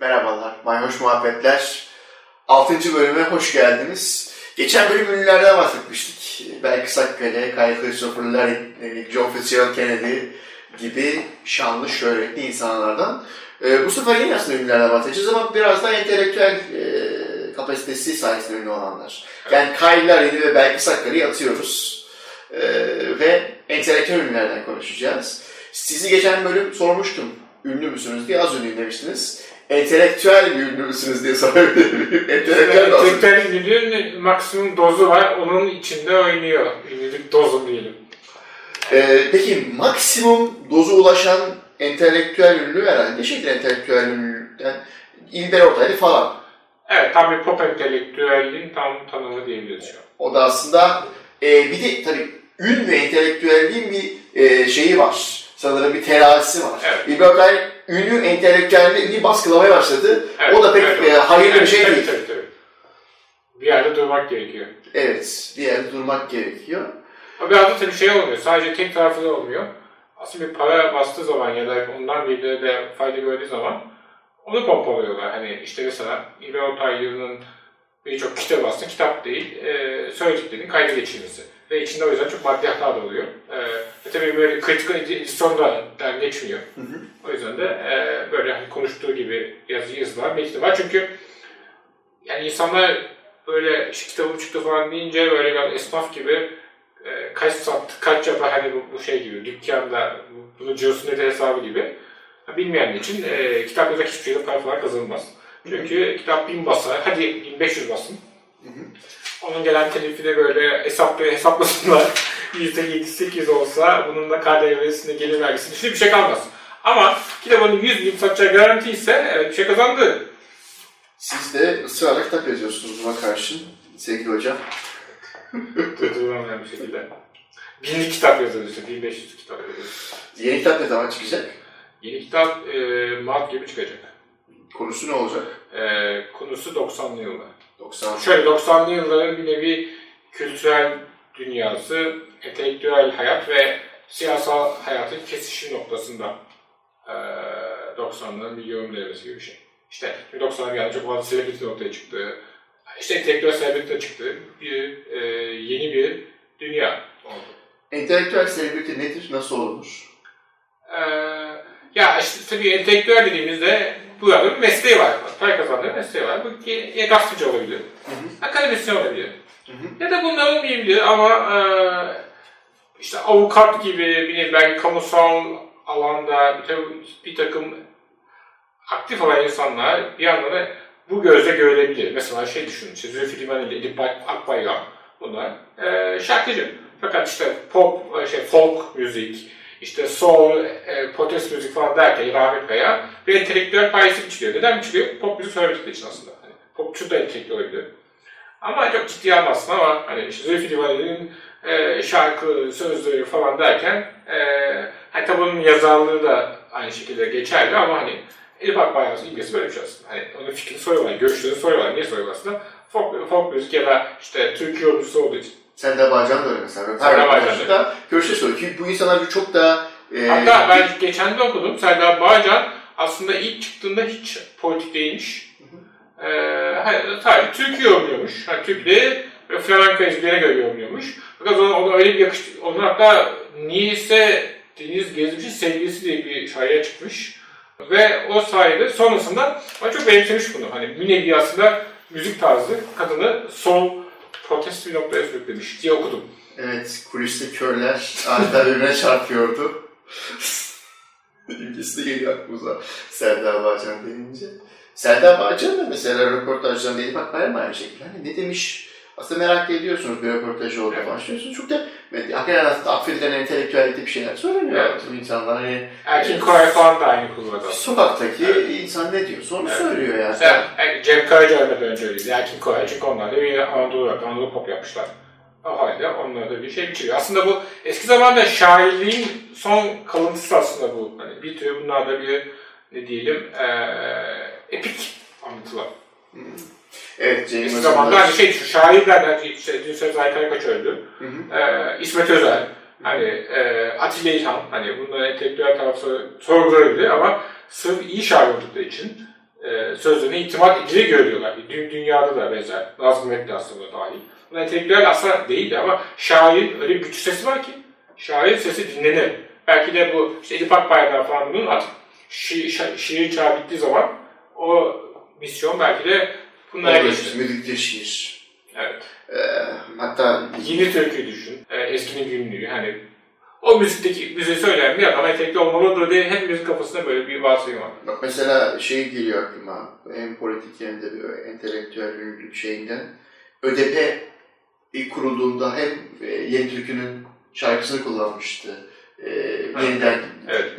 Merhabalar, Mayhoş Muhabbetler. 6. bölüme hoş geldiniz. Geçen bölüm ünlülerden bahsetmiştik. Belki Sakkale, Kyle Christopher Larry, John Fitzgerald Kennedy gibi şanlı, şöhretli insanlardan. Ee, bu sefer yine aslında ünlülerden bahsedeceğiz ama biraz daha entelektüel e, kapasitesi sayesinde ünlü olanlar. Yani Kyle Larry'i ve belki Sakkale'yi atıyoruz. Ee, ve entelektüel ünlülerden konuşacağız. Sizi geçen bölüm sormuştum. Ünlü müsünüz diye az ünlü demiştiniz entelektüel bir ünlü müsünüz diye sorabilir miyim? Entelektüel? Entelektüel ünlülüğün maksimum dozu var. Onun içinde oynuyor. Ünlülük dozu diyelim. Ee, peki maksimum dozu ulaşan entelektüel ünlü herhalde şeydir entelektüel ünlülükten İlber Ortaylı falan. Evet tam bir pop entelektüelliğin tam tanımı diyebiliriz şu an. O da aslında e, bir de tabii ün ve entelektüelliğin bir e, şeyi var. Sanırım bir terazisi var. Evet. Ortaylı ünlü entelektüelliği baskılamaya başladı. Evet, o da pek evet, e, hayırlı evet, bir şey tabii, değil. Tabii, tabii. Bir yerde durmak gerekiyor. Evet, bir yerde durmak gerekiyor. O biraz da tabii şey olmuyor. Sadece tek taraflı olmuyor. Aslında bir para bastığı zaman ya da ondan birileri de fayda gördüğü zaman onu pompalıyorlar. Hani işte mesela İlber Ortaylı'nın birçok kitap aslında kitap değil, e, söylediklerinin kayda geçirilmesi. Ve içinde o yüzden çok maddi hata da oluyor. E, ve tabii böyle kritik edisyon da geçmiyor. Hı hı. O yüzden de e, böyle hani konuştuğu gibi yazı yazılar, metni var. Çünkü yani insanlar böyle işte kitabı çıktı falan deyince böyle biraz esnaf gibi e, kaç sattı, kaç yapar hani bu, bu şey gibi dükkanda bunun cirosu nedir hesabı gibi. Bilmeyen için e, kitap yazak hiçbir şeyde para falan kazanılmaz. Çünkü kitap bin basar, hadi 1500 basın. Onun gelen telifi de böyle hesaplı hesaplasınlar. %7-8 olsa bunun da KDV'sinde gelir vergisinde şimdi bir şey kalmaz. Ama kitabının 100 bin satacağı garanti ise evet bir şey kazandı. Siz de ısrarla kitap yazıyorsunuz buna karşın sevgili hocam. Durdurulamayan bir şekilde. Binlik kitap yazıyoruz işte, 1500 kitap yazıyoruz. Yeni kitap ne zaman çıkacak? Yeni kitap e, Mart gibi çıkacak. Konusu ne olacak? E, konusu 90'lı yıllar. 90. Şöyle 90'lı yılların bir nevi kültürel dünyası, entelektüel hayat ve siyasal hayatın kesişim noktasında e, 90'ların bir yorum devresi gibi bir şey. İşte 90'lar bir anda çok fazla celebrity ortaya çıktı. İşte entelektüel celebrity de çıktı. Bir, e, yeni bir dünya oldu. Entelektüel celebrity nedir? Nasıl olunur? Ee, ya işte tabii entelektüel dediğimizde bu adamın bir mesleği var. Para kazandığı mesleği var. Bu ya, ya gazeteci olabilir, Hı hı. akademisyen olabilir. Hı hı. Ya da bunlar olmayabilir ama e, işte avukat gibi bir belki kamusal alanda bir, takım, bir takım aktif olan insanlar bir yandan da bu gözle görülebilir. Mesela şey düşünün, işte Zülfü Livaneli, Edip Akbayram bunlar e, şarkıcı. Fakat işte pop, şey, folk müzik, işte soul, e, protest müzik falan derken Rahmet Kaya bir entelektüel payesi biçiliyor. Neden biçiliyor? Pop müzik söyledikleri için aslında. Hani popçu da entelektüel olabilir. Ama çok ciddiye almazsın ama hani işte Zülfü Livaneli'nin e, şarkı, sözleri falan derken e, hani tabi onun yazarlığı da aynı şekilde geçerli ama hani Elif Akbayram'ın ilgisi böyle bir şey aslında. Hani onun fikrini soruyorlar, görüşlerini soruyorlar. Niye soruyorlar aslında? Folk, folk müzik ya da işte Türk yorumcusu olduğu için. Serdar Bağcan da öyle mesela. Serdar Bağcan da. görüşe soruyor. Çünkü bu insanlar çok da... E, Hatta ben geçen de okudum. Serdar Bağcan aslında ilk çıktığında hiç politik değilmiş. Ee, hayır, sadece Türk yorumluyormuş. Yani Türkleri ve flamenco ezgilerine göre yorumluyormuş. Fakat ona, ona öyle bir yakıştı. Onun hatta niyeyse Deniz Gezmiş'in sevgilisi diye bir şair çıkmış. Ve o sayede sonrasında ben çok benimsemiş bunu. Hani bir nevi aslında müzik tarzı kadını sol protest bir noktaya sürüklemiş diye okudum. Evet, kuliste körler adeta birbirine çarpıyordu. İlgisi de geliyor aklımıza Serdar Bağcan denince. Serdar Bağcan da mesela röportajlarında Elif Akbayram aynı şekilde. Hani ne demiş? Aslında merak ediyorsunuz bir röportajı orada Evet. başlıyorsunuz. Çok da hakikaten aslında affedilen entelektüelite bir şeyler söyleniyor Evet. insanlar. Hani Erkin Koray falan da aynı kullandı. sokaktaki insan ne diyorsa onu Evet. söylüyor yani. Mesela e, Cem Karaca ölmeden önce öyleydi. Erkin Koray çünkü onlar da bir Anadolu rock, Anadolu pop yapmışlar. O halde onlara da bir şey biçiliyor. Aslında bu eski zamanda şairliğin son kalıntısı aslında bu. Hani bir tür bunlar da bir ne diyelim eee epik anlatılar. Evet, Cem Eski Yılmaz'ın zamanda da- hani şey şu şairlerden işte Aykara Kaç öldü. Hı hı. Ee, İsmet Özel, hani e, Atilla İlhan, hani bunların entelektüel tarafı sorgulanabilir ama sırf iyi şair oldukları için e, sözlerine itimat edilir görüyorlar. Dün dünyada da benzer. Nazım Hikmet aslında dahil. Bunlar entelektüel aslında değildi ama şair öyle bir güçlü sesi var ki şair sesi dinlenir. Belki de bu işte Edip Akbayraktar falan bunun artık şi, şa- şiir çağı bittiği zaman o misyon belki de bunlara Olur, geçti. Müzikte şiir. Evet. Ee, hatta Yeni türkü düşün. E, eskinin günlüğü. Hani o müzikteki müziği söyleyen bir adam etekli olmalıdır diye hepimizin kafasında böyle bir varsayım var. bak mesela şey geliyor aklıma hem politik hem de bir entelektüel ünlülük şeyinden. ÖDP ilk kurulduğunda hem e, Yeni Türkü'nün şarkısını kullanmıştı. E, yeniden Evet.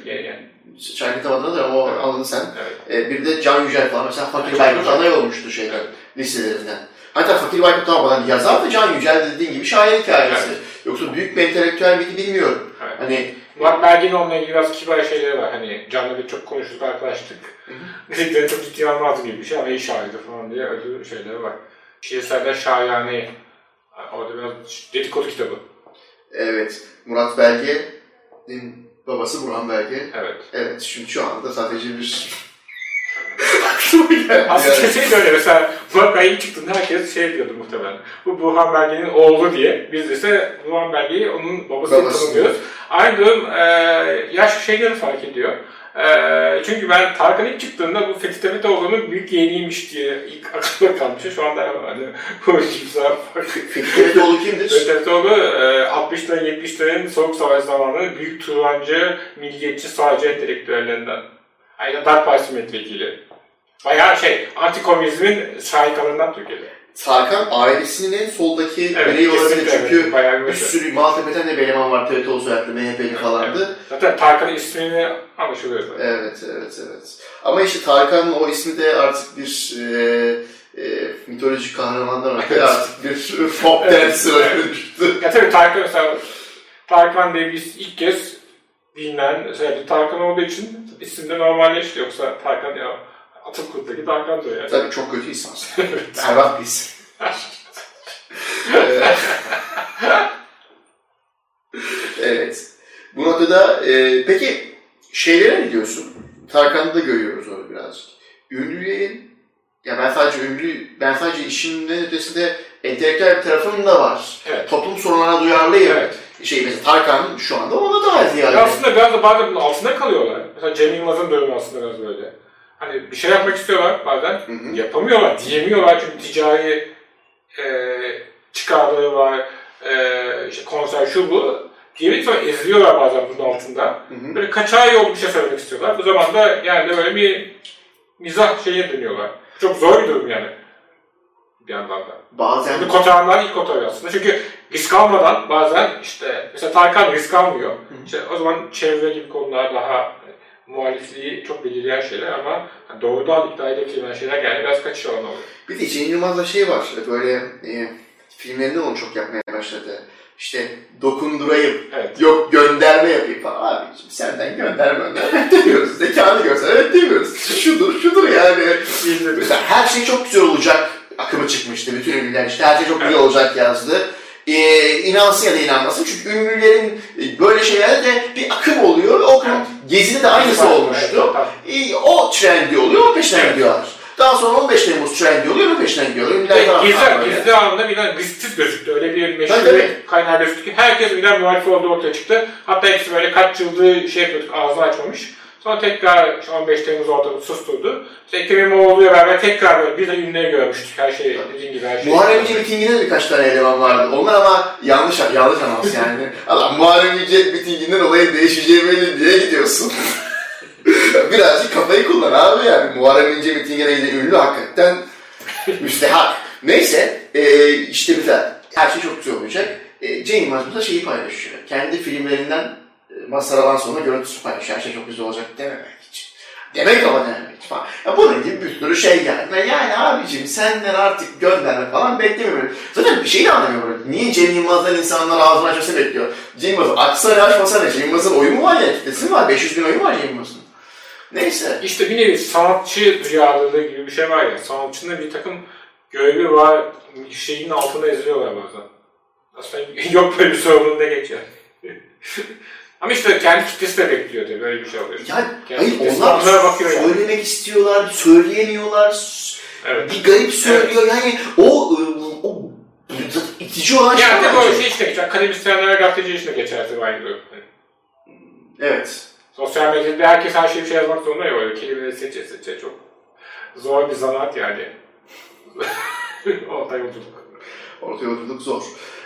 Şarkı tam adını da o Evet. anladın sen. Evet. E, bir de Can Yücel falan mesela Fakir Baykut aday olmuştu şeyden, Evet. liselerinden. Hatta Fakir Baykut tamamen yazar da Can Yücel dediğin gibi şair hikayesi. Yoksa büyük bir entelektüel miydi bilmiyorum. Evet. Hani Murat Belge'nin onunla ilgili biraz kibar şeyleri var. Hani Can'la bir çok konuştuk, arkadaştık. Müziklerini çok ciddiye almazdı gibi bir şey ama iyi şairdi falan diye öyle şeyleri var. Şiirselden şairane. Orada biraz dedikodu kitabı. evet Murat Belge'nin babası Burhan Belge. Evet. Evet şimdi şu anda sadece bir aklıma geldi. Aslında yani. şey de öyle mesela Murat Belge çıktığında herkes şey diyordu muhtemelen. Bu Burhan Belge'nin oğlu diye. Biz ise Burhan Belge'yi onun Babası. tanımıyoruz. Aynı durum e, yaş şeyleri fark ediyor. E, çünkü ben Tarkan ilk çıktığında bu Fethi Tevetoğlu'nun büyük yeğeniymiş diye ilk aklımda kalmış. Şu anda hani bu kimse Fikri Tevetoğlu kimdir? Fethi Tevetoğlu e, 60'ların 70'lerin Soğuk Savaş zamanları büyük Turancı, milliyetçi, sağcı entelektüellerinden. Aynı Dark Parti milletvekili. Bayağı şey, antikomünizmin şahikalarından Türkiye'de. Tarkan ailesinin en soldaki Evet, bireyi olabilir çünkü evet, bir bir sürü Maltepe'den de bir eleman var Tevetoğlu soyadlı MHP'li falandı. Zaten Tarkan'ın ismini anlaşılıyor zaten. Evet, evet, evet. Ama işte Tarkan'ın o ismi de artık bir e, e, mitolojik kahramandan öte artık bir Evet, dancer'a evet. dönüştü. Ya tabii Tarkan mesela Tarkan diye biz ilk kez bilinen şey, Tarkan olduğu için isim de normalleşti. Yoksa Tarkan ya Atatürk'teki diyor yani. Tabii çok kötü insan. Berbat bir isim. Evet. Bu noktada e, peki şeylere ne diyorsun? Tarkan'ı da görüyoruz onu birazcık. Ünlülerin ya ben sadece ünlü, ben sadece işimin ötesinde entelektüel bir tarafım da var. Evet. Toplum sorunlarına duyarlıyım. Evet. Şey mesela Tarkan şu anda ona daha ziyade. Ya aslında biraz da bazen bunun altında kalıyorlar. Mesela Cem Yılmaz'ın durumu aslında biraz böyle. Hani bir şey yapmak istiyorlar bazen. Hı hı. Yapamıyorlar, diyemiyorlar çünkü ticari e, çıkarları var, e, işte konser şu bu. Diyemedik sonra eziliyorlar bazen bunun altında. Hı hı. Böyle kaçağı yolu bir şey söylemek istiyorlar. Bu zaman da yani böyle bir mizah şeye dönüyorlar. Çok zor bir durum yani. Bir yandan da. Bazen Yani kotarlar ilk kotarıyor aslında. Çünkü risk almadan bazen işte mesela Tarkan risk almıyor. İşte o zaman çevre gibi konular daha muhalifliği çok belirleyen şeyler ama doğrudan iddia edebileceğin şeyler yani biraz kaçış alanı oluyor. Bir de Cem Yılmaz'da şey var, böyle e, filmlerinde onu çok yapmaya başladı. İşte dokundurayım, Evet. yok gönderme yapayım falan. Abiciğim senden gönderme evet demiyoruz. Zekanı görsen evet demiyoruz. Şudur, şudur yani. Mesela her şey çok güzel olacak akımı çıkmıştı. Bütün ünlüler işte her şey çok güzel Evet. olacak yazdı. Ee, inansın ya da inanmasın. Çünkü ünlülerin e, böyle şeylerde de bir akım oluyor. ve O Evet. Gezi'de de aynısı Evet, olmuştu. evet, E, o trendi oluyor, o peşinden Evet. gidiyorlar. Daha sonra 15 Temmuz trendi oluyor, o peşinden gidiyorlar. Ünlüler Evet, gizli, gizli anında birden risksiz gözüktü. Öyle bir meşhur bir kaynağı gözüktü ki herkes birden muhalif olduğu ortaya çıktı. Hatta hepsi böyle kaç yıldır şey yapıyorduk, ağzını açmamış. Sonra tekrar işte 15 Temmuz ortamı susturdu. İşte Ekrem İmamoğlu'yla beraber tekrar böyle bir de ünlüleri görmüştük. Her şey dediğin gibi her şey. Muharrem İnce mitinginde de birkaç tane eleman vardı. Onlar ama yanlış yanlış anons yani. Allah Muharrem İnce mitinginden olayın değişeceği belli diye gidiyorsun. Birazcık kafayı kullan abi yani. Muharrem İnce mitingine giden ünlü hakikaten müstehak. Neyse e, işte mesela her şey çok güzel olacak. E, Cem Yılmaz burada şeyi paylaşıyor. Kendi filmlerinden e, Mazharavan sonra görüntüsü paylaşıyor. Her şey çok güzel olacak dememek için. Demek ama dememek için falan. Ya bunun gibi bir sürü şey geldi. Yani abicim senden artık gönderme falan beklemiyorum. Zaten bir şey de anlamıyorum. Niye Cem Yılmaz'dan insanlar ağzını açması bekliyor? Cem Yılmaz açsa ne açmasa ne? Cem Yılmaz'ın oyu mu var ya? Kitlesi var? 500 bin oyu mu var Cem Yılmaz'ın? Neyse. İşte bir nevi sanatçı duyarlılığı gibi bir şey var ya. Sanatçının bir takım görevi var, şeyin altında eziliyorlar bazen. Aslında yok böyle bir sorunun ne geçiyor. Ama işte kendi kitlesi de bekliyor tabii böyle bir şey oluyor. Ya Kendi hayır kitlesi onlar onlara bakıyor yani. söylemek istiyorlar, söyleyemiyorlar. Evet. Bir garip söylüyor yani o o itici olan şey Yani böyle şey işte geçer. Akademisyenlere gazeteci işine geçer tabii aynı durum. Evet. sosyal medyada herkes her şeyi bir şey yazmak zorunda ya böyle kelimeleri seçe seçe çok zor bir zanaat yani. Orta yolculuk. Orta yolculuk zor.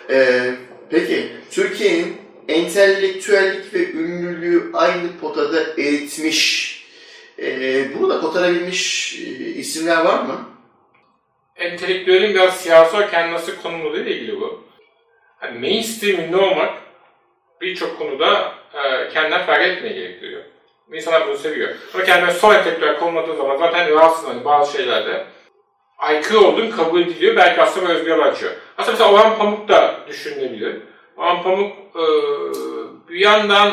Ee, peki Türkiye'nin entelektüellik ve ünlülüğü aynı potada eritmiş, ee, bunu da kotarabilmiş e, isimler var mı? entelektüelin biraz siyasal kendini nasıl konumladığı ile ilgili bu. Hani mainstream ünlü olmak birçok konuda e, kendinden fark etmeye gerektiriyor. İnsanlar bunu seviyor. Ama kendine son entelektüel konumladığı zaman zaten rahatsız hani bazı şeylerde aykırı olduğun kabul ediliyor. Belki aslında özgür açıyor. Aslında mesela Orhan Pamuk da düşünülebilir. Orhan Pamuk e, bir yandan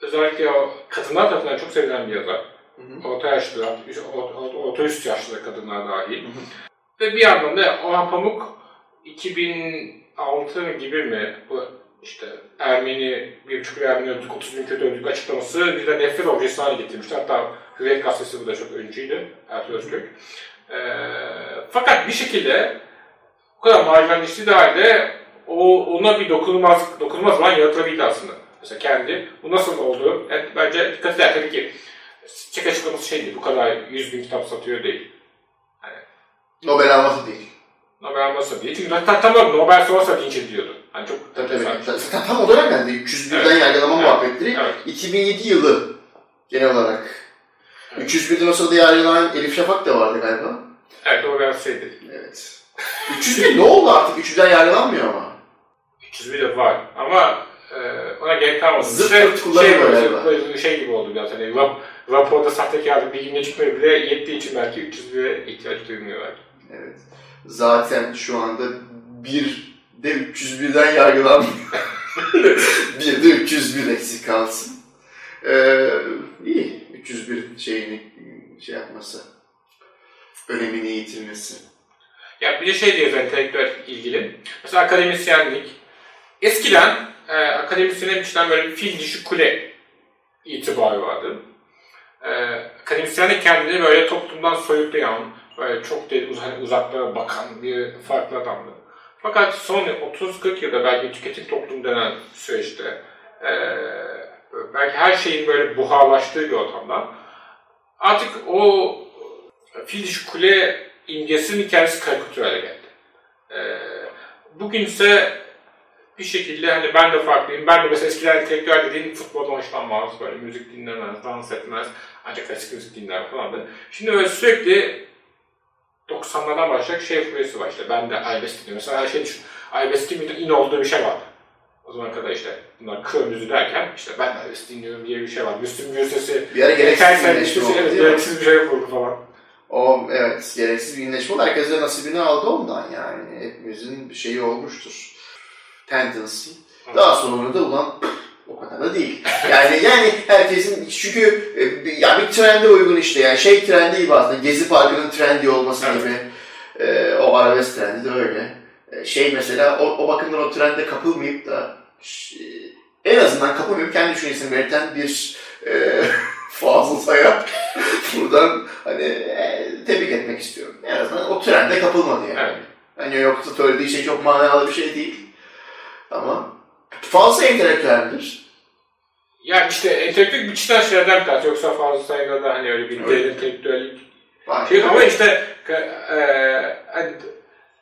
özellikle o kadınlar tarafından çok sevilen bir yazar. Orta yaşlı, orta, orta üst yaşlı kadınlar dahil. Ve bir yandan da Orhan Pamuk 2006 gibi mi bu işte Ermeni, bir buçuk Ermeni öldük, 30 bin kötü öldük açıklaması bir de nefret objesi haline getirmişti. Hatta Hürriyet Gazetesi bu da çok öncüydü, Ertuğrul Özkök. Ee, fakat bir şekilde bu kadar marjinalleştiği de halde o, ona bir dokunulmaz, dokunulmaz olan yaratılabildi aslında. Mesela kendi, bu nasıl oldu? Yani bence dikkat eder tabii ki. Çek açıklaması şeydi, bu kadar 100 bin kitap satıyor değil. Nobel alması değil. Nobel almasa diye. Çünkü zaten tamam Nobel sonrası linç ediliyordu. Hani çok Tabii tabii. Zaten tam o dönemden de 301'den Evet. yargılama Evet. muhabbetleri Evet. 2007 yılı genel olarak. Evet. 301'den o sırada yargılanan Elif Şafak da vardı galiba. Evet o biraz şeydi. Evet. 301 ne oldu artık? 300'den yargılanmıyor ama. 301 de var ama e, ona gerek kalmadı. Zırt şey, galiba. böyle şey gibi oldu biraz hani rap, raporda sahtekarlık bir günde çıkmıyor bile yettiği için belki 301'e ihtiyaç duymuyor belki. Evet. Zaten şu anda bir de 301'den yargılanmıyor. bir de 301 eksik kalsın. Ee, iyi. 301 şeyini şey yapması. Önemini yitirmesi. Ya bir de şey diyoruz entelektüel ilgili. Mesela akademisyenlik. Eskiden e, akademisyene biçilen böyle bir fil dişi kule itibarı vardı. E, akademisyenlik kendini böyle toplumdan soyutlayan, böyle çok de uz- uzaklara bakan bir farklı adamdı. Fakat son 30-40 yılda belki tüketim toplum denen süreçte e, belki her şeyin böyle buharlaştığı bir ortamda artık o fil dişi kule imgesinin kendisi karikatüre geldi. Ee, bugünse bir şekilde hani ben de farklıyım. Ben de mesela eskiden entelektüel dediğin futboldan hoşlanmaz, böyle müzik dinlemez, dans etmez. Ancak klasik müzik dinler falan da. Şimdi böyle sürekli 90'lardan başlayacak şey furyası var işte. Ben de Albest dinliyorum. Mesela her şey düşün. Albest'in bir in olduğu bir şey var. O zaman kadar işte bunlar kır müziği derken işte ben de Albest dinliyorum diye bir şey var. Müslüm Gürses'i Bir ara gereksiz bir sene oldu evet, gereksiz bir şey yapıldı falan. O evet gereksiz bir birleşme oldu. Herkes de nasibini aldı ondan yani. Hepimizin bir şeyi olmuştur. Tendency. Daha sonra da ulan o kadar da değil. Yani yani herkesin çünkü e, ya bir trende uygun işte yani şey trendi gibi aslında Gezi Parkı'nın trendi olması Evet. gibi. E, o arabesk trendi de öyle. E, şey mesela o, o bakımdan o trende kapılmayıp da ş- en azından kapılmayıp kendi düşüncesini belirten bir e, Fazıl Say'a buradan hani e, tebrik etmek istiyorum. En azından o trende kapılmadı yani. Evet. Hani yoksa söylediği şey çok manalı bir şey değil. Ama fazla entelektüeldir. Yani işte entelektüel bir çeşitli şeylerden tanesi. Yoksa fazla sayıda da hani öyle bir Evet. entelektüellik şey ama işte e, hani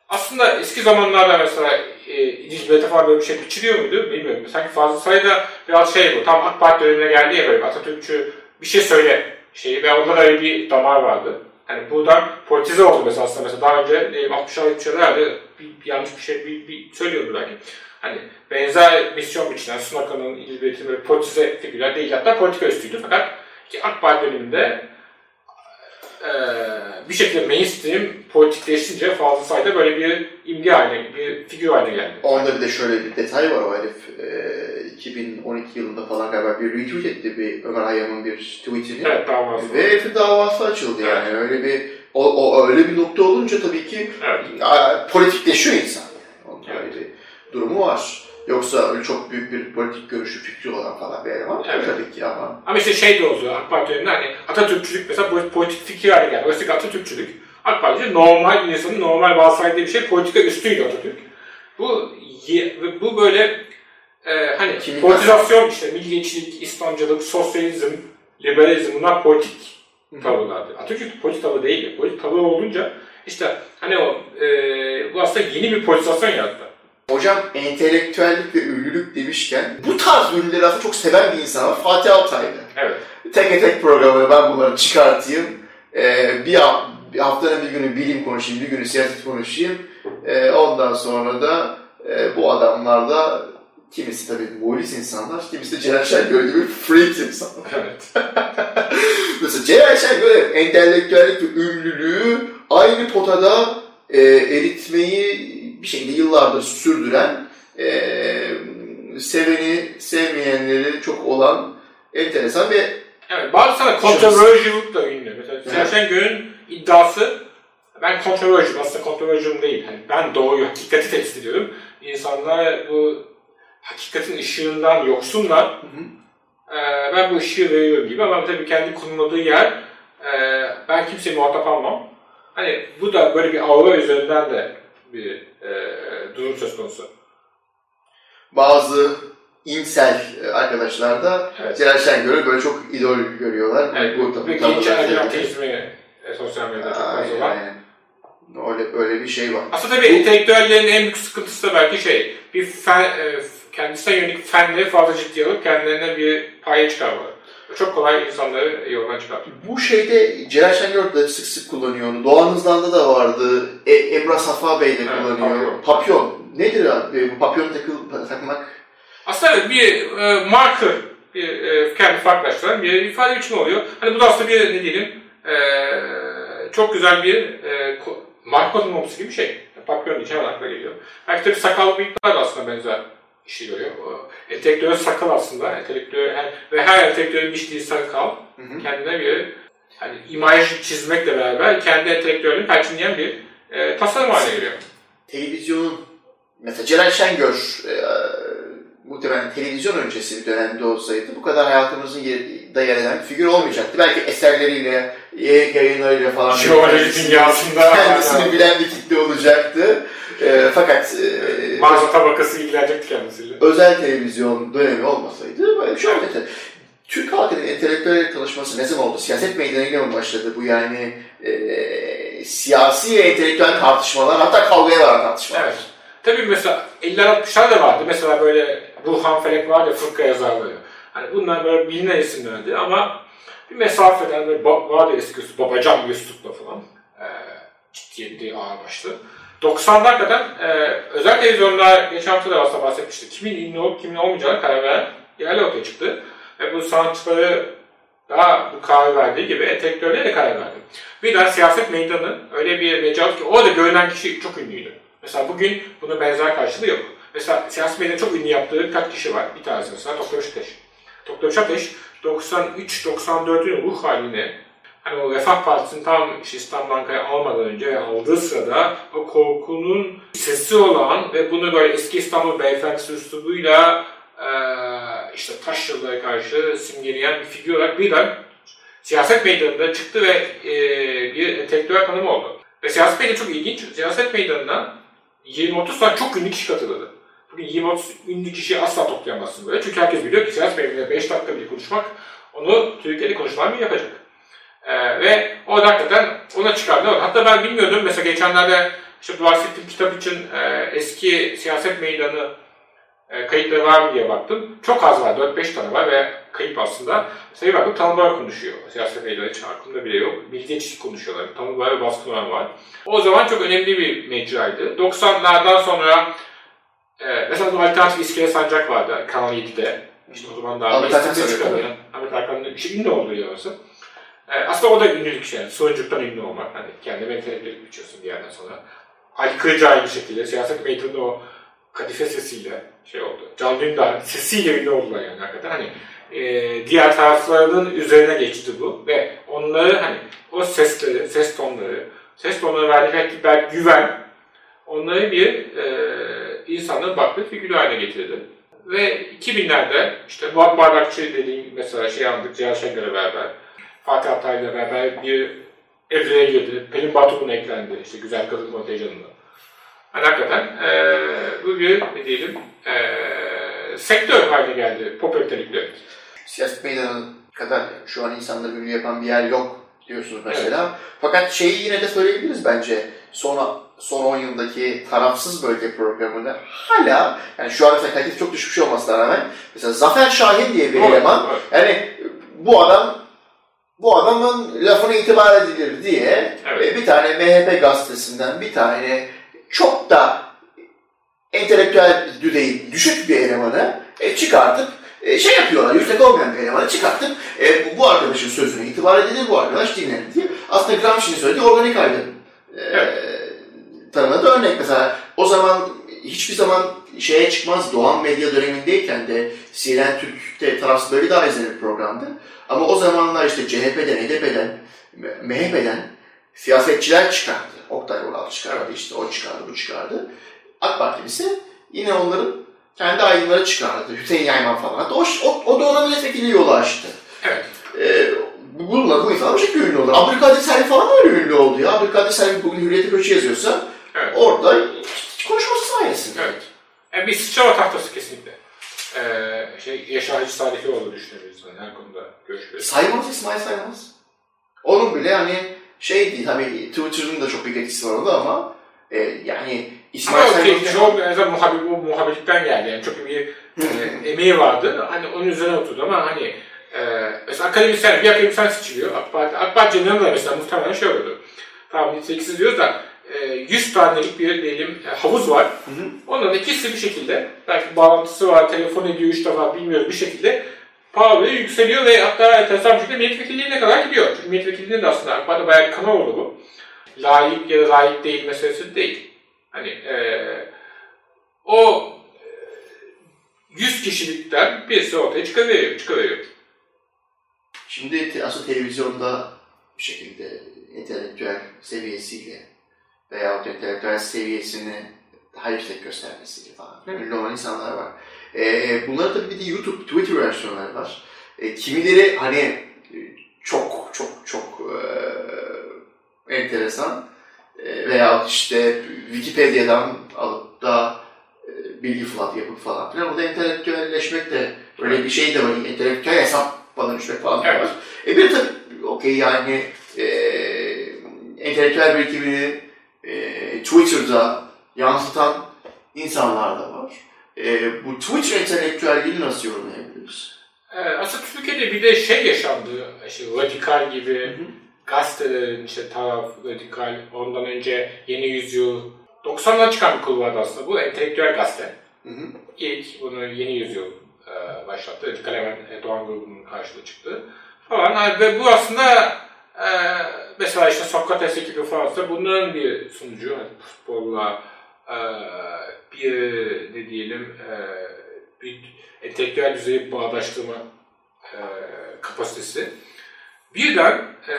aslında eski zamanlarda mesela e, İdris Bey'de falan böyle bir şey biçiliyor muydu bilmiyorum. Sanki fazla sayıda biraz şey bu. Tam AK Parti dönemine geldi ya böyle Atatürkçü bir şey söyle şeyi ve onda da öyle bir damar vardı. Hani buradan politize oldu mesela aslında mesela daha önce e, 60'lar 70'lerde bir, bir yanlış bir şey bir, bir söylüyordu belki. Hani benzer misyon biçilen Sunaka'nın Bey'in böyle politize figürler değil hatta politika üstüydü fakat ki AK Parti döneminde eee, bir şekilde mainstream politikleşince fazla sayıda böyle bir imge haline, bir figür haline geldi. Onda bir de şöyle bir detay var o herif. E, 2012 yılında falan galiba bir retweet etti bir Ömer Hayyam'ın bir tweetini. Evet davası. Ve herifin davası açıldı Evet. yani. Öyle bir o, o öyle bir nokta olunca tabii ki Evet. a, politikleşiyor insan. Yani. Onun Evet. öyle bir durumu var. Yoksa öyle çok büyük bir politik görüşü, fikri olan falan bir eleman Evet. tabii ki ama Ama işte şey de oluyor AK Parti döneminde hani Atatürkçülük mesela politik fikir haline geldi. Oysa Atatürkçülük AK Parti'de normal insanın normal varsaydığı bir şey politika üstüydü Atatürk. Bu bu böyle e, hani Kimi- politizasyon işte milliyetçilik, İslamcılık, sosyalizm, liberalizm bunlar politik tavırlardı. Atatürk politik tavır değildi. Politik tavır olunca işte hani o e, bu aslında yeni bir politizasyon yarattı. Hocam entelektüellik ve ünlülük demişken bu tarz ünlüleri aslında çok seven bir insan var. Fatih Altaylı. Evet. Tek tek programı ben bunları çıkartayım. Ee, bir, bir haftanın bir günü bilim konuşayım, bir günü siyaset konuşayım. Ee, ondan sonra da e, bu adamlarda kimisi tabii muğlis insanlar, kimisi de Celal Şengör gibi freak insanlar. Evet. Mesela Celal Şengör entelektüellik ve ünlülüğü aynı potada e, eritmeyi bir şekilde yıllardır sürdüren, e, seveni, sevmeyenleri çok olan enteresan ve Evet, bazı sana controversial'lık da ünlü. Mesela Evet. Serşen Gön'ün iddiası, ben controversial, aslında controversial değil. Hani ben doğruyu, hakikati test ediyorum. İnsanlar bu hakikatin ışığından yoksunlar. Ee, ben bu ışığı veriyorum gibi ama tabii kendi konumladığı yer, e, ben kimseye muhatap almam. Hani bu da böyle bir aura üzerinden de bir e, durum söz konusu. bazı insel e, arkadaşlar da Evet. Celal Şengör'ü böyle çok idol görüyorlar. Evet, bu, bu, bu, tabii- ergen ateizmi e, sosyal medyada çok fazla var. Öyle, öyle bir şey var. Aslında tabii entelektüellerin en büyük sıkıntısı da belki şey, bir fen, e, kendisine yönelik fenleri fazla ciddiye alıp kendilerine bir paye çıkarmaları. Çok kolay insanları yoldan çıkartıyor. Bu şeyde Celal Şengör de sık sık kullanıyor onu. Doğan Hızlan'da da vardı. E, Emrah Safa Bey de Evet, kullanıyor. papyon. Papyon. Nedir abi? Bu papyon takıl, takmak? Aslında bir e, marker, bir e, kendi farklılaştıran bir ifade biçimi oluyor. Hani bu da aslında bir ne diyelim, e, çok güzel bir e, marka gibi bir şey. Papyon için akla geliyor. Belki tabii sakal bıyıklar da aslında benzer işi görüyor. Entelektüel sakal aslında, entelektüel her, ve her entelektüelin biçtiği sakal Hı hı. kendine bir hani imaj çizmekle beraber kendi entelektüelini perçinleyen bir e, tasarım haline geliyor. Televizyonun mesela Celal Şengör e, muhtemelen televizyon öncesi bir dönemde olsaydı bu kadar hayatımızın da yer eden bir figür olmayacaktı. Belki eserleriyle, yayınlarıyla falan kendisini- dünyasında kendisini bilen bir kitle olacaktı. E, fakat e, mağaza tabakası ilgilenecekti kendisiyle. özel televizyon dönemi olmasaydı böyle bir şey olmayacaktı. Türk halkının entelektüel çalışması ne zaman oldu? Siyaset meydanıyla mı başladı bu yani e, siyasi ve entelektüel tartışmalar hatta kavgaya varan tartışmalar. Evet. Tabii mesela 50'ler 60'lar da vardı. Mesela böyle Burhan Felek var ya fırka yazarları. Hani bunlar böyle bilinen isimlerdi ama bir mesafeden böyle ba- vardı eskisi Babacan Yusuf'la falan. Ee, ciddiyetli ağır başlı. 90'lar kadar e, özel televizyonlar geçen hafta da aslında bahsetmiştik. Kimin ünlü olup kimin olmayacağına karar veren yerler ortaya çıktı. Ve bu sanatçıları daha bu karar verdiği gibi entelektüellere de karar verdi. Birden siyaset meydanı öyle bir mecra ki orada görünen kişi çok ünlüydü. Mesela bugün bunun benzer karşılığı yok. Mesela siyaset meydanı çok ünlü yaptığı kaç kişi var? Bir tanesi mesela Doktor Şateş. Doktor Şateş 93-94'ün ruh halini hani o Refah Partisi'nin tam işte Ankara'ya almadan önce ve aldığı sırada o korkunun sesi olan ve bunu böyle eski İstanbul beyefendisi üslubuyla eee işte taş yıllara karşı simgeleyen bir figür olarak birden siyaset meydanında çıktı ve eee bir entelektüel tanımı oldu. Ve siyaset meydanı çok ilginç. Siyaset meydanına 20-30 tane çok ünlü kişi katıldı. Bugün 20-30 ünlü kişiyi asla toplayamazsın böyle. Çünkü herkes biliyor ki siyaset meydanında 5 dakika bile konuşmak onu Türkiye'de konuşulan bir yapacak. Ee, ve o da hakikaten ona çıkardı. Hatta ben bilmiyordum. Mesela geçenlerde işte bahsettiğim kitap için e, eski siyaset meydanı e, kayıtları var mı diye baktım. Çok az var. 4-5 tane var ve kayıp aslında. Mesela bir baktım Tanrı konuşuyor. Siyaset meydanı hiç aklımda bile yok. Milliyetçilik konuşuyorlar. Tanrı ve Baskın var. O zaman çok önemli bir mecraydı. 90'lardan sonra e, mesela alternatif İskele Sancak vardı Kanal 7'de. İşte o zaman daha Ahmet Hakan çıkardı. Ahmet Hakan'ın işte ünlü olduğu yarısı. E, aslında o da ünlülük şey. Yani. Sonuncuktan ünlü olmak. Hani kendine entelektüel biçiyorsun bir yerden sonra. Ali Kılıç aynı şekilde. Siyaset meydanında o kadife sesiyle şey oldu. Can Dündar sesiyle ünlü oldular yani hakikaten. Hani e, diğer taraflarının üzerine geçti bu ve onları hani o sesleri, ses tonları, ses tonları verdikleri belki güven onları bir e, insanın baktığı figürü haline getirdi. Ve 2000'lerde işte Murat Bardakçı dediğim mesela şey andık Cihan Şengör'e beraber, Fatih Altaylı'yla beraber bir evreye girdi. Pelin Batu'nun eklendi işte Güzel Kadın kontenjanında. Yani hakikaten e, bu bir ne diyelim e, sektör haline geldi popülerlikle. Siyaset meydanı kadar şu an insanları ünlü yapan bir yer yok diyorsunuz mesela. Evet. Fakat şeyi yine de söyleyebiliriz bence. Son, son 10 yıldaki tarafsız bölge programında hala yani şu an mesela kalitesi çok düşmüş olmasına rağmen mesela Zafer Şahin diye bir eleman yani bu adam bu adamın lafına itibar edilir diye evet. bir tane MHP gazetesinden bir tane çok da entelektüel düzeyi düşük bir elemanı e, çıkartıp e, şey yapıyorlar, yüksek olmayan bir elemanı çıkartıp e, bu arkadaşın sözüne itibar edilir, bu arkadaş dinlenir diye. Aslında Gramsci'nin söylediği organik aydın e, evet. tanımına da örnek. Mesela o zaman hiçbir zaman şeye çıkmaz, Doğan Medya dönemindeyken de CNN Türk'te tarafsız böyle daha izlenir programdı. Ama o zamanlar işte CHP'den, HDP'den, MHP'den siyasetçiler çıkardı. Oktay Ural çıkardı, işte o çıkardı, bu çıkardı. AK Parti ise yine onların kendi aydınları çıkardı. Hüseyin Yayman falan. O, o, o da ona milletvekili yolu açtı. Evet. Ee, bununla bu bu şekilde ünlü oldu. Abdülkadir Selvi falan da öyle ünlü oldu ya. Abdülkadir Selvi bugün Hürriyet'e köşe yazıyorsa evet. orada konuşması sayesinde. Evet. Yani bir sıçrama tahtası kesinlikle. Ee, şey, Yaşar Hacı Salihoğlu düşünebiliriz yani her konuda görüşürüz. Saymaz İsmail Saymaz. Onun bile hani şey değil, tabii Twitter'ın da çok bir etkisi var orada ama e, yani İsmail Ama Saymaz'ın... Çok mesela muhabir, bu muhabirlikten geldi yani çok bir e, emeği vardı. Hani onun üzerine oturdu ama hani e, mesela akademisyen, bir akademisyen seçiliyor. AK Parti, AK Parti'nin yanında mesela muhtemelen şey olurdu. Tamam niteliksiz diyoruz da 100 tanelik bir diyelim e, havuz var. Hı hı. Onların ikisi bir şekilde belki bağlantısı var, telefon ediyor üç defa bilmiyorum bir şekilde pahalıya yükseliyor ve hatta enteresan bir şekilde milletvekilliğine kadar gidiyor. Çünkü milletvekilliğinde de aslında AK Parti bayağı kanal oldu bu. Layık ya da layık değil meselesi değil. Hani e, o e, 100 kişilikten birisi ortaya çıkıveriyor. çıkıveriyor. Şimdi aslında televizyonda bir şekilde entelektüel seviyesiyle veya entelektüel seviyesini daha yüksek göstermesiyle falan ünlü olan insanlar var. E, bunların tabii bir de YouTube, Twitter versiyonları var. E, kimileri hani çok çok çok e, enteresan e, veya işte Wikipedia'dan alıp da e, bilgi flat yapıp falan filan. Orada entelektüelleşmek de öyle bir şey de var. Entelektüel hesap bana düşmek falan evet. var. E bir tabii okey yani e, entelektüel birikimini e, Twitter'da yansıtan insanlar da var. E, bu Twitter entelektüelliğini nasıl yorumlayabiliriz? Evet, aslında Türkiye'de bir de şey yaşandı, işte radikal gibi hı hı. gazetelerin işte taraf, radikal, ondan önce Yeni Yüzyıl, 90'lar çıkan bir kul vardı aslında bu, entelektüel gazete. Hı hı. İlk bunu Yeni Yüzyıl e, başlattı, Radikal hemen Doğan grubunun karşılığı çıktı falan. ve bu aslında e, mesela işte Sokrates ekibi falan bunların bir sunucu, hani futbolla, e, bir ne diyelim e, bir entelektüel düzeyi bağdaştırma e, kapasitesi. Birden e,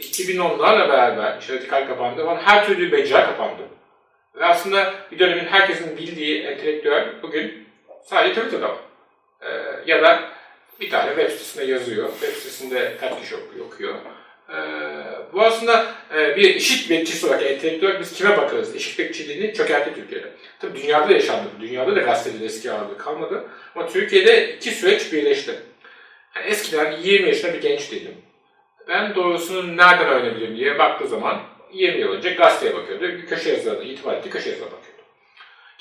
2010'larla beraber işte radikal kapandı falan her türlü becera kapandı. Ve aslında bir dönemin herkesin bildiği entelektüel bugün sadece Twitter'da. E, ya da bir tane web sitesinde yazıyor. Web sitesinde kaç kişi okuyor, okuyor. Ee, bu aslında e, bir eşit bekçisi olarak entelektüel biz kime bakarız? Eşit bekçiliğini çökertti Türkiye'de. Tabii dünyada da yaşandı. Dünyada da gazetelerin eski ağırlığı kalmadı. Ama Türkiye'de iki süreç birleşti. Yani eskiden 20 yaşında bir genç değilim. Ben doğrusunu nereden öğrenebilirim diye baktığı zaman 20 yıl önce gazeteye bakıyordu. Bir köşe yazılarına, itibar ettiği köşe yazılarına bakıyordu.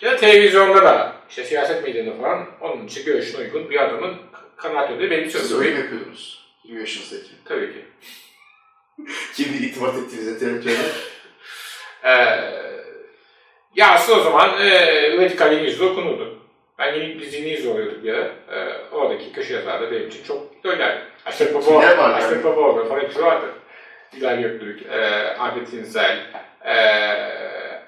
Ya da televizyonda da, işte siyaset medyada falan onun için görüşüne uygun bir adamın kanaat ödüğü benim sözüm. Siz öyle mi yapıyordunuz? 20 yaşınızdaki. Tabii ki. Kimdi itimat ettiğiniz entelektüele? ee, ya aslında o zaman e, Yeni Yüzyıl okunurdu. Ben yeni biz Yeni Yüzyıl oluyorduk bir ara. E, oradaki köşe yazarda benim için çok önemli. Aşraf Babaoğlu, Aşraf Babaoğlu falan hepsi vardı. Dilay Göktürk, e, Ahmet İnsel, e,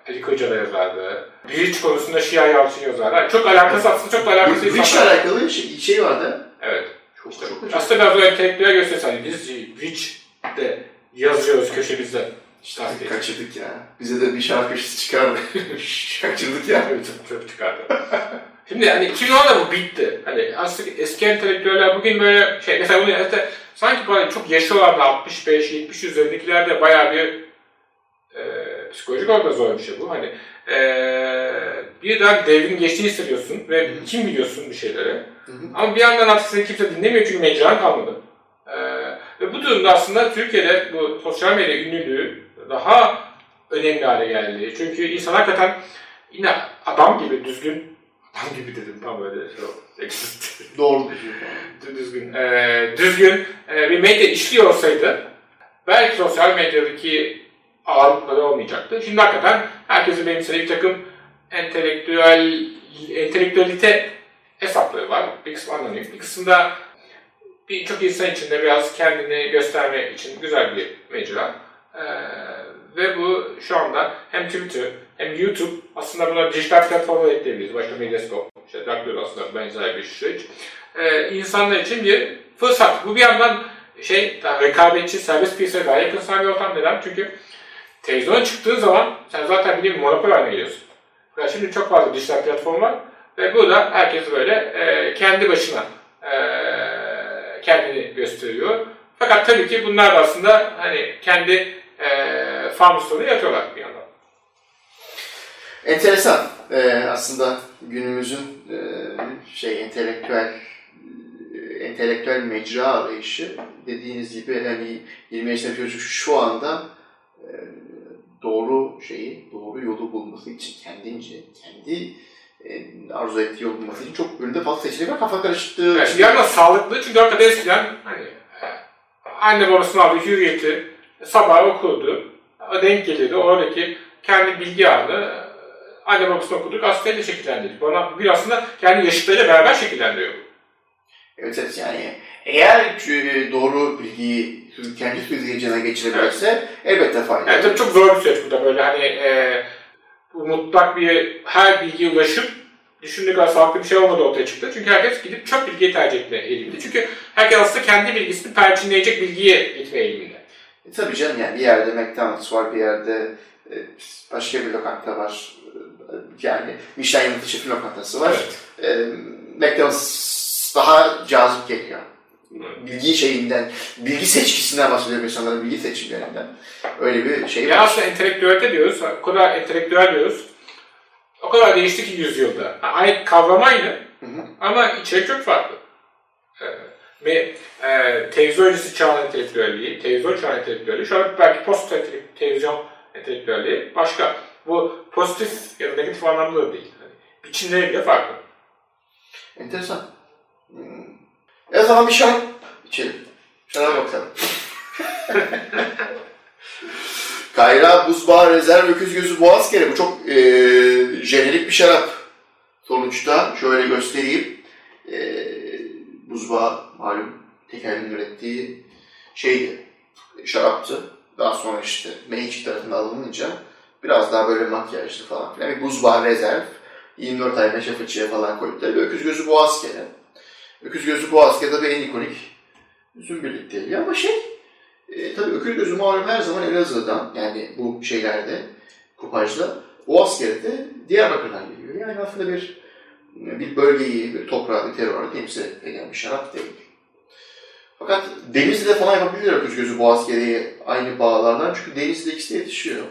Ali Koca da yazardı. Biriç konusunda Şia Yalçın yazardı. Çok alakası aslında çok alakası. Biriç'le alakalı şey, şey vardı. Evet. Çok, işte çok. Aslında biraz o entelektüel gösterisi. Hani biz Witch de yazıyoruz köşemizde. İşte aslında Kaçırdık ya. Bize de bir şarkı köşesi çıkar mı? Kaçırdık ya. çok, çok çıkardı. Şimdi hani 2010'da bu bitti. Hani aslında eski entelektüeller bugün böyle şey mesela bunu işte sanki böyle çok yaşı olan da 65-70 üzerindekilerde bayağı bir e, psikolojik olarak zor bir şey bu. Hani e, birden devrin geçtiğini hissediyorsun ve kim biliyorsun bir şeyleri. Hı hı. Ama bir yandan artık seni kimse dinlemiyor çünkü mecran kalmadı. Ve bu durumda aslında Türkiye'de bu sosyal medya ünlülüğü daha önemli hale geldi. Çünkü insan hakikaten yine adam gibi düzgün adam gibi dedim tam böyle şey. Doğru diyorsun. düzgün e, düzgün e, bir medya işliyor olsaydı belki sosyal medyadaki ağırlıkları olmayacaktı. Şimdi hakikaten herkesin benimsediği bir takım entelektüel entelektüelite hesapları var. Bir kısmı anonim. Bir kısmında birçok insan içinde biraz kendini gösterme için güzel bir mecra. Ee, ve bu şu anda hem Twitter hem YouTube aslında buna dijital platformlar ekleyebiliriz. Başta Medyascope, işte Dark aslında benzer bir süreç. Ee, insanlar için bir fırsat. Bu bir yandan şey rekabetçi, serbest piyasaya daha yakın bir ortam. Neden? Çünkü televizyona çıktığın zaman sen zaten bir monopol haline geliyorsun. Ya şimdi çok fazla dijital platform var ve burada herkes böyle e, kendi başına e, gösteriyor. Fakat tabii ki bunlar da aslında hani kendi e, famuslarını yatıyorlar bir yandan. Enteresan. Ee, aslında günümüzün e, şey entelektüel e, entelektüel mecra arayışı dediğiniz gibi hani 20 yaşında çocuk şu anda e, doğru şeyi, doğru yolu bulması için kendince, kendi arzu ettiği yolu bulması için çok önünde fazla seçenek var. Kafa karıştığı Evet, bir yandan sağlıklı çünkü hakikaten eskiden hani e, anne babasının aldığı hürriyeti sabah okurdu. O denk gelirdi. Oradaki kendi bilgi ağını e, anne babasını okuduk. Aslında şekillendirdik. Bana bir aslında kendi yaşıtlarıyla beraber şekillendiriyor. Evet, evet yani eğer e, doğru bilgiyi kendi süzgecine geçirebilirse elbette faydalı. Yani tabii çok zor bir süreç bu da böyle hani e, mutlak bir her bilgiye ulaşıp düşündüğü kadar sağlıklı bir şey olmadı ortaya çıktı. Çünkü herkes gidip çok bilgiyi tercih etme eğiliminde. Çünkü herkes aslında kendi bilgisini perçinleyecek bilgiye gitme eğiliminde. E, tabii canım yani bir yerde McDonald's var, bir yerde e, başka bir lokanta var. Yani Michelin yıldızı şefin lokantası var. E, McDonald's daha cazip geliyor. Bilgi şeyinden, bilgi seçkisinden bahsediyorum insanların bilgi seçimlerinden. Öyle bir şey Ya var. aslında entelektüelite diyoruz, o kadar entelektüel diyoruz. O kadar değişti ki yüzyılda. Aynı kavram aynı Hı hı. ama içerik çok farklı. Ee, ve e, televizyon öncesi çağın entelektüelliği, televizyon çağın entelektüelliği, şu an belki post televizyon entelektüelliği başka. Bu pozitif ya da negatif anlamda da değil. Yani biçimleri bile farklı. Enteresan. E zaman bir şarap içelim. Şarap bakalım. Kayra, buzbağı, rezerv, öküz gözü, boğaz kere. Bu çok e, jenerik bir şarap. Sonuçta şöyle göstereyim. E, buzbağı malum tekelin ürettiği şeydi. Şaraptı. Daha sonra işte Meiji tarafından alınınca biraz daha böyle makyajlı falan filan. Bir buzbağı rezerv. 24 ay meşe fıçıya falan. Ve öküz gözü boğaz kere. Öküz gözü boğaz kere tabii en ikonik üzüm birlikteliği ama şey e, tabii öküz gözü malum her zaman Elazığ'dan yani bu şeylerde kupajda boğaz kere de Diyarbakır'dan geliyor. Yani aslında bir bir bölgeyi, bir toprağı, bir terörü temsil eden bir şarap değil. Fakat Denizli'de falan yapabilirler öküz gözü boğaz kereyi aynı bağlardan çünkü Denizli'de ikisi de yetişiyor.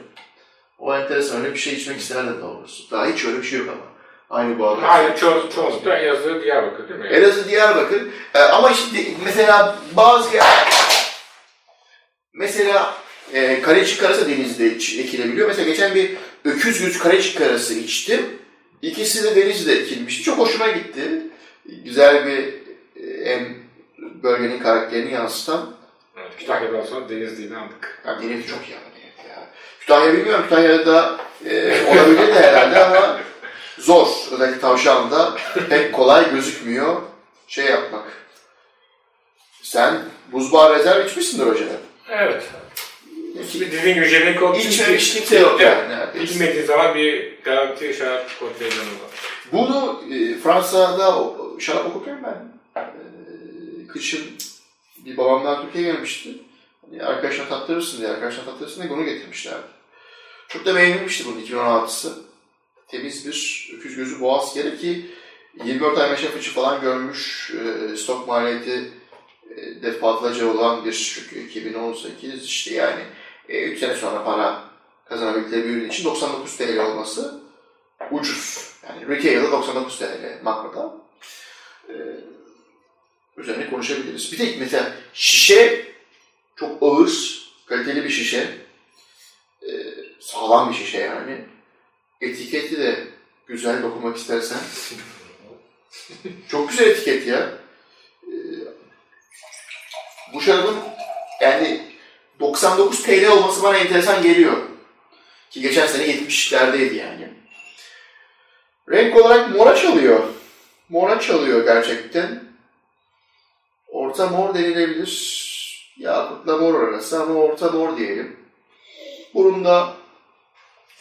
O enteresan öyle bir şey içmek isterdim doğrusu. Daha hiç öyle bir şey yok ama. Aynı bağlar. Aynı ço çoğunlukla Elazığ, Diyarbakır değil mi? Elazığ, Diyarbakır. Ee, ama işte mesela bazı yer, mesela e, kareçik karası denizde ekilebiliyor. Mesela geçen bir öküz güz kareçik karası içtim. İkisi de denizde ekilmişti. Çok hoşuma gitti. Güzel bir e, hem bölgenin karakterini yansıtan. Evet, Kütahya'dan sonra Denizli'yi aldık. Ya deniz çok iyi deniz ya. Kütahya bilmiyorum. Kütahya'da e, olabilir de herhalde ama zor. Özellikle tavşanda pek kolay gözükmüyor şey yapmak. Sen buzbağı rezerv içmişsindir hocam. Evet. Şimdi dediğin gibi jenerik olduğu için İçmemiş kimse yok yani. neredeyse. Bilmediği zaman bir garanti şarap kontenjanı var. Bunu e, Fransa'da o- şarap okurken ben e, kışın bir babamlar Türkiye'ye gelmişti. Hani arkadaşına tattırırsın diye, arkadaşına tattırırsın diye bunu getirmişlerdi. Çok da beğenilmişti bunun 2016'sı. Temiz bir öküz gözü boğaz kere ki 24 ay meşe fıçı falan görmüş, e, stok maliyeti e, defalarca olan bir çünkü 2018 işte yani 3 sene sonra para kazanabilecekleri bir ürün için 99 TL olması ucuz. Yani retail'da 99 TL makroda. Ee, üzerine konuşabiliriz. Bir tek mesela şişe çok ağır, kaliteli bir şişe. Ee, sağlam bir şişe yani. Etiketi de güzel dokunmak istersen. çok güzel etiket ya. Ee, bu şarabın yani 99 TL olması bana enteresan geliyor. Ki geçen sene 70'lerdeydi yani. Renk olarak mora çalıyor. Mora çalıyor gerçekten. Orta mor denilebilir. Yakutla mor arası ama orta mor diyelim. Burunda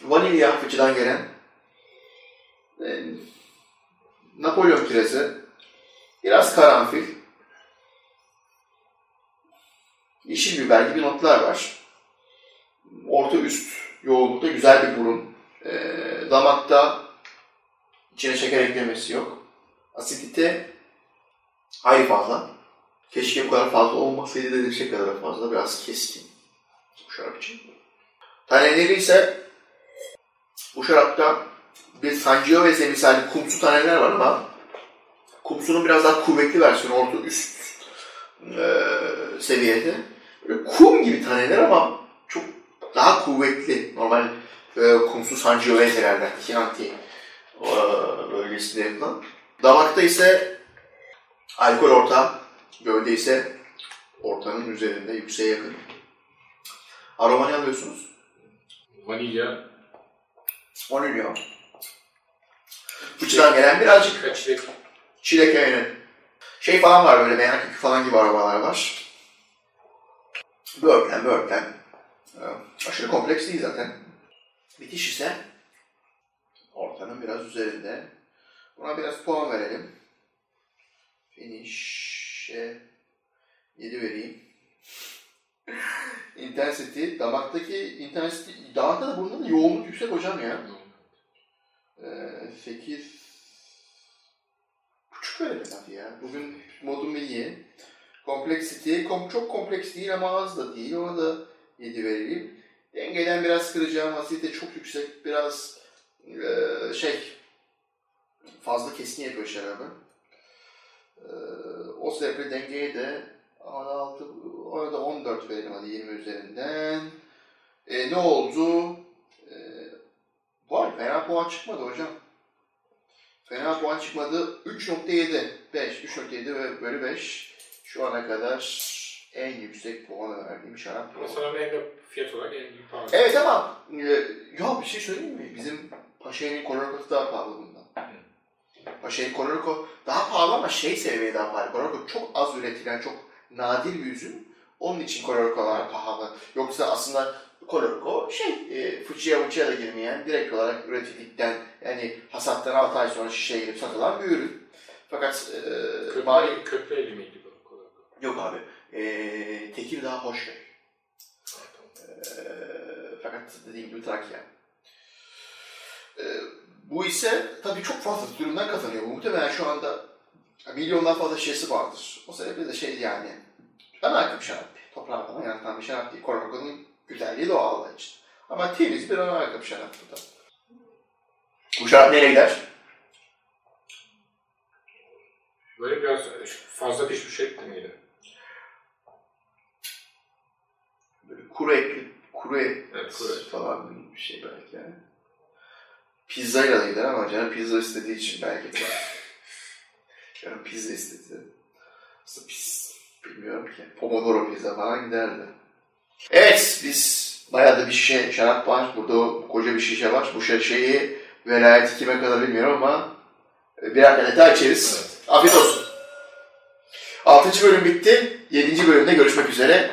vanilya fıçıdan gelen e, Napolyon kirezi. Biraz karanfil. Yeşil biber gibi notlar var. Orta üst yoğunlukta güzel bir burun. E, damakta içine şeker eklemesi yok. Asidite hayli fazla. Keşke bu kadar fazla olmasaydı dedilecek kadar fazla. Biraz keskin bu şarap için. Taneleri ise bu şarapta bir Sangiovese misali kumsu taneler var ama kumsunun biraz daha kuvvetli versiyonu orta üst e, seviyede. Böyle kum gibi taneler ama çok daha kuvvetli. Normal e, kumsu Sangiovese'lerden, Chianti e, bölgesinde yapılan. Damakta ise alkol orta, gövde ise ortanın üzerinde, yükseğe yakın. Aroma ne alıyorsunuz? Vanilya, Vanilya. Fıçıdan gelen birazcık kaçlık, çilek aynen. Şey falan var böyle meyan kökü falan gibi aromalar var. Börtlen, börtlen. Ee, Aşırı kompleks değil zaten. Bitiş ise ortanın biraz üzerinde. Buna biraz puan verelim. Finish'e 7 vereyim. İntensity, damaktaki intensity, damakta da bunda da yoğunluk yüksek hocam ya. Ee, 8 buçuk verelim hadi ya. Bugün modum iyi. Complexity, kom çok kompleks değil ama az da değil. Ona da 7 vereyim. Dengeden biraz kıracağım. Asidite çok yüksek. Biraz ee, şey fazla keskin yapıyor şarabı. Ee, o sebeple dengeye de ona da, altı, ona da 14 verelim hadi 20 üzerinden. Ee, ne oldu? Ee, var fena puan çıkmadı hocam. Fena puan çıkmadı. 3.7 5 3.7 ve bölü 5 şu ana kadar en yüksek puanı verdiğim şarap. Ama sana en de fiyat olarak en büyük pahalı. Evet ama e, ya bir şey söyleyeyim mi? Bizim Paşa'nın Koloriko'su daha pahalı bundan. Paşa'nın Koloriko daha pahalı ama şey seviyeye daha pahalı. Koloriko çok az üretilen, çok nadir bir üzüm. Onun için Koloriko'lar pahalı. Yoksa aslında Koloriko şey, e, fıçıya fıçıya da girmeyen, direkt olarak üretildikten, yani hasattan 6 ay sonra şişeye girip satılan bir ürün. Fakat e. Köprü, köprü eli miydi bu? Yok abi. E, Tekirdağ Hoşköy. E, fakat dediğim gibi Trakya. E, bu ise tabii çok fazla üründen kazanıyor. Muhtemelen şu anda milyondan fazla şişesi vardır. O sebeple de şey yani ana akım şarap. Toprağından yaratan bir şarap değil. Koronakonun güzelliği doğal için. Ama temiz bir ana akım şarap bu da. Bu şarap nereye gider? Böyle biraz fazla pişmiş et miydi? Böyle kuru etli, kuru et Evet, kuru et. falan bir şey belki yani. Pizzayla da gider ama canım pizza istediği için belki de. canım pizza istedi. Aslında pis, bilmiyorum ki. Pomodoro pizza falan giderdi. Evet, biz bayağı da bir şişe şarap var. Burada koca bir şişe var. Bu şişeyi velayeti kime kadar bilmiyorum ama birer kadeh daha içeriz. Evet. Afiyet olsun. 6. bölüm bitti. 7. bölümde görüşmek üzere.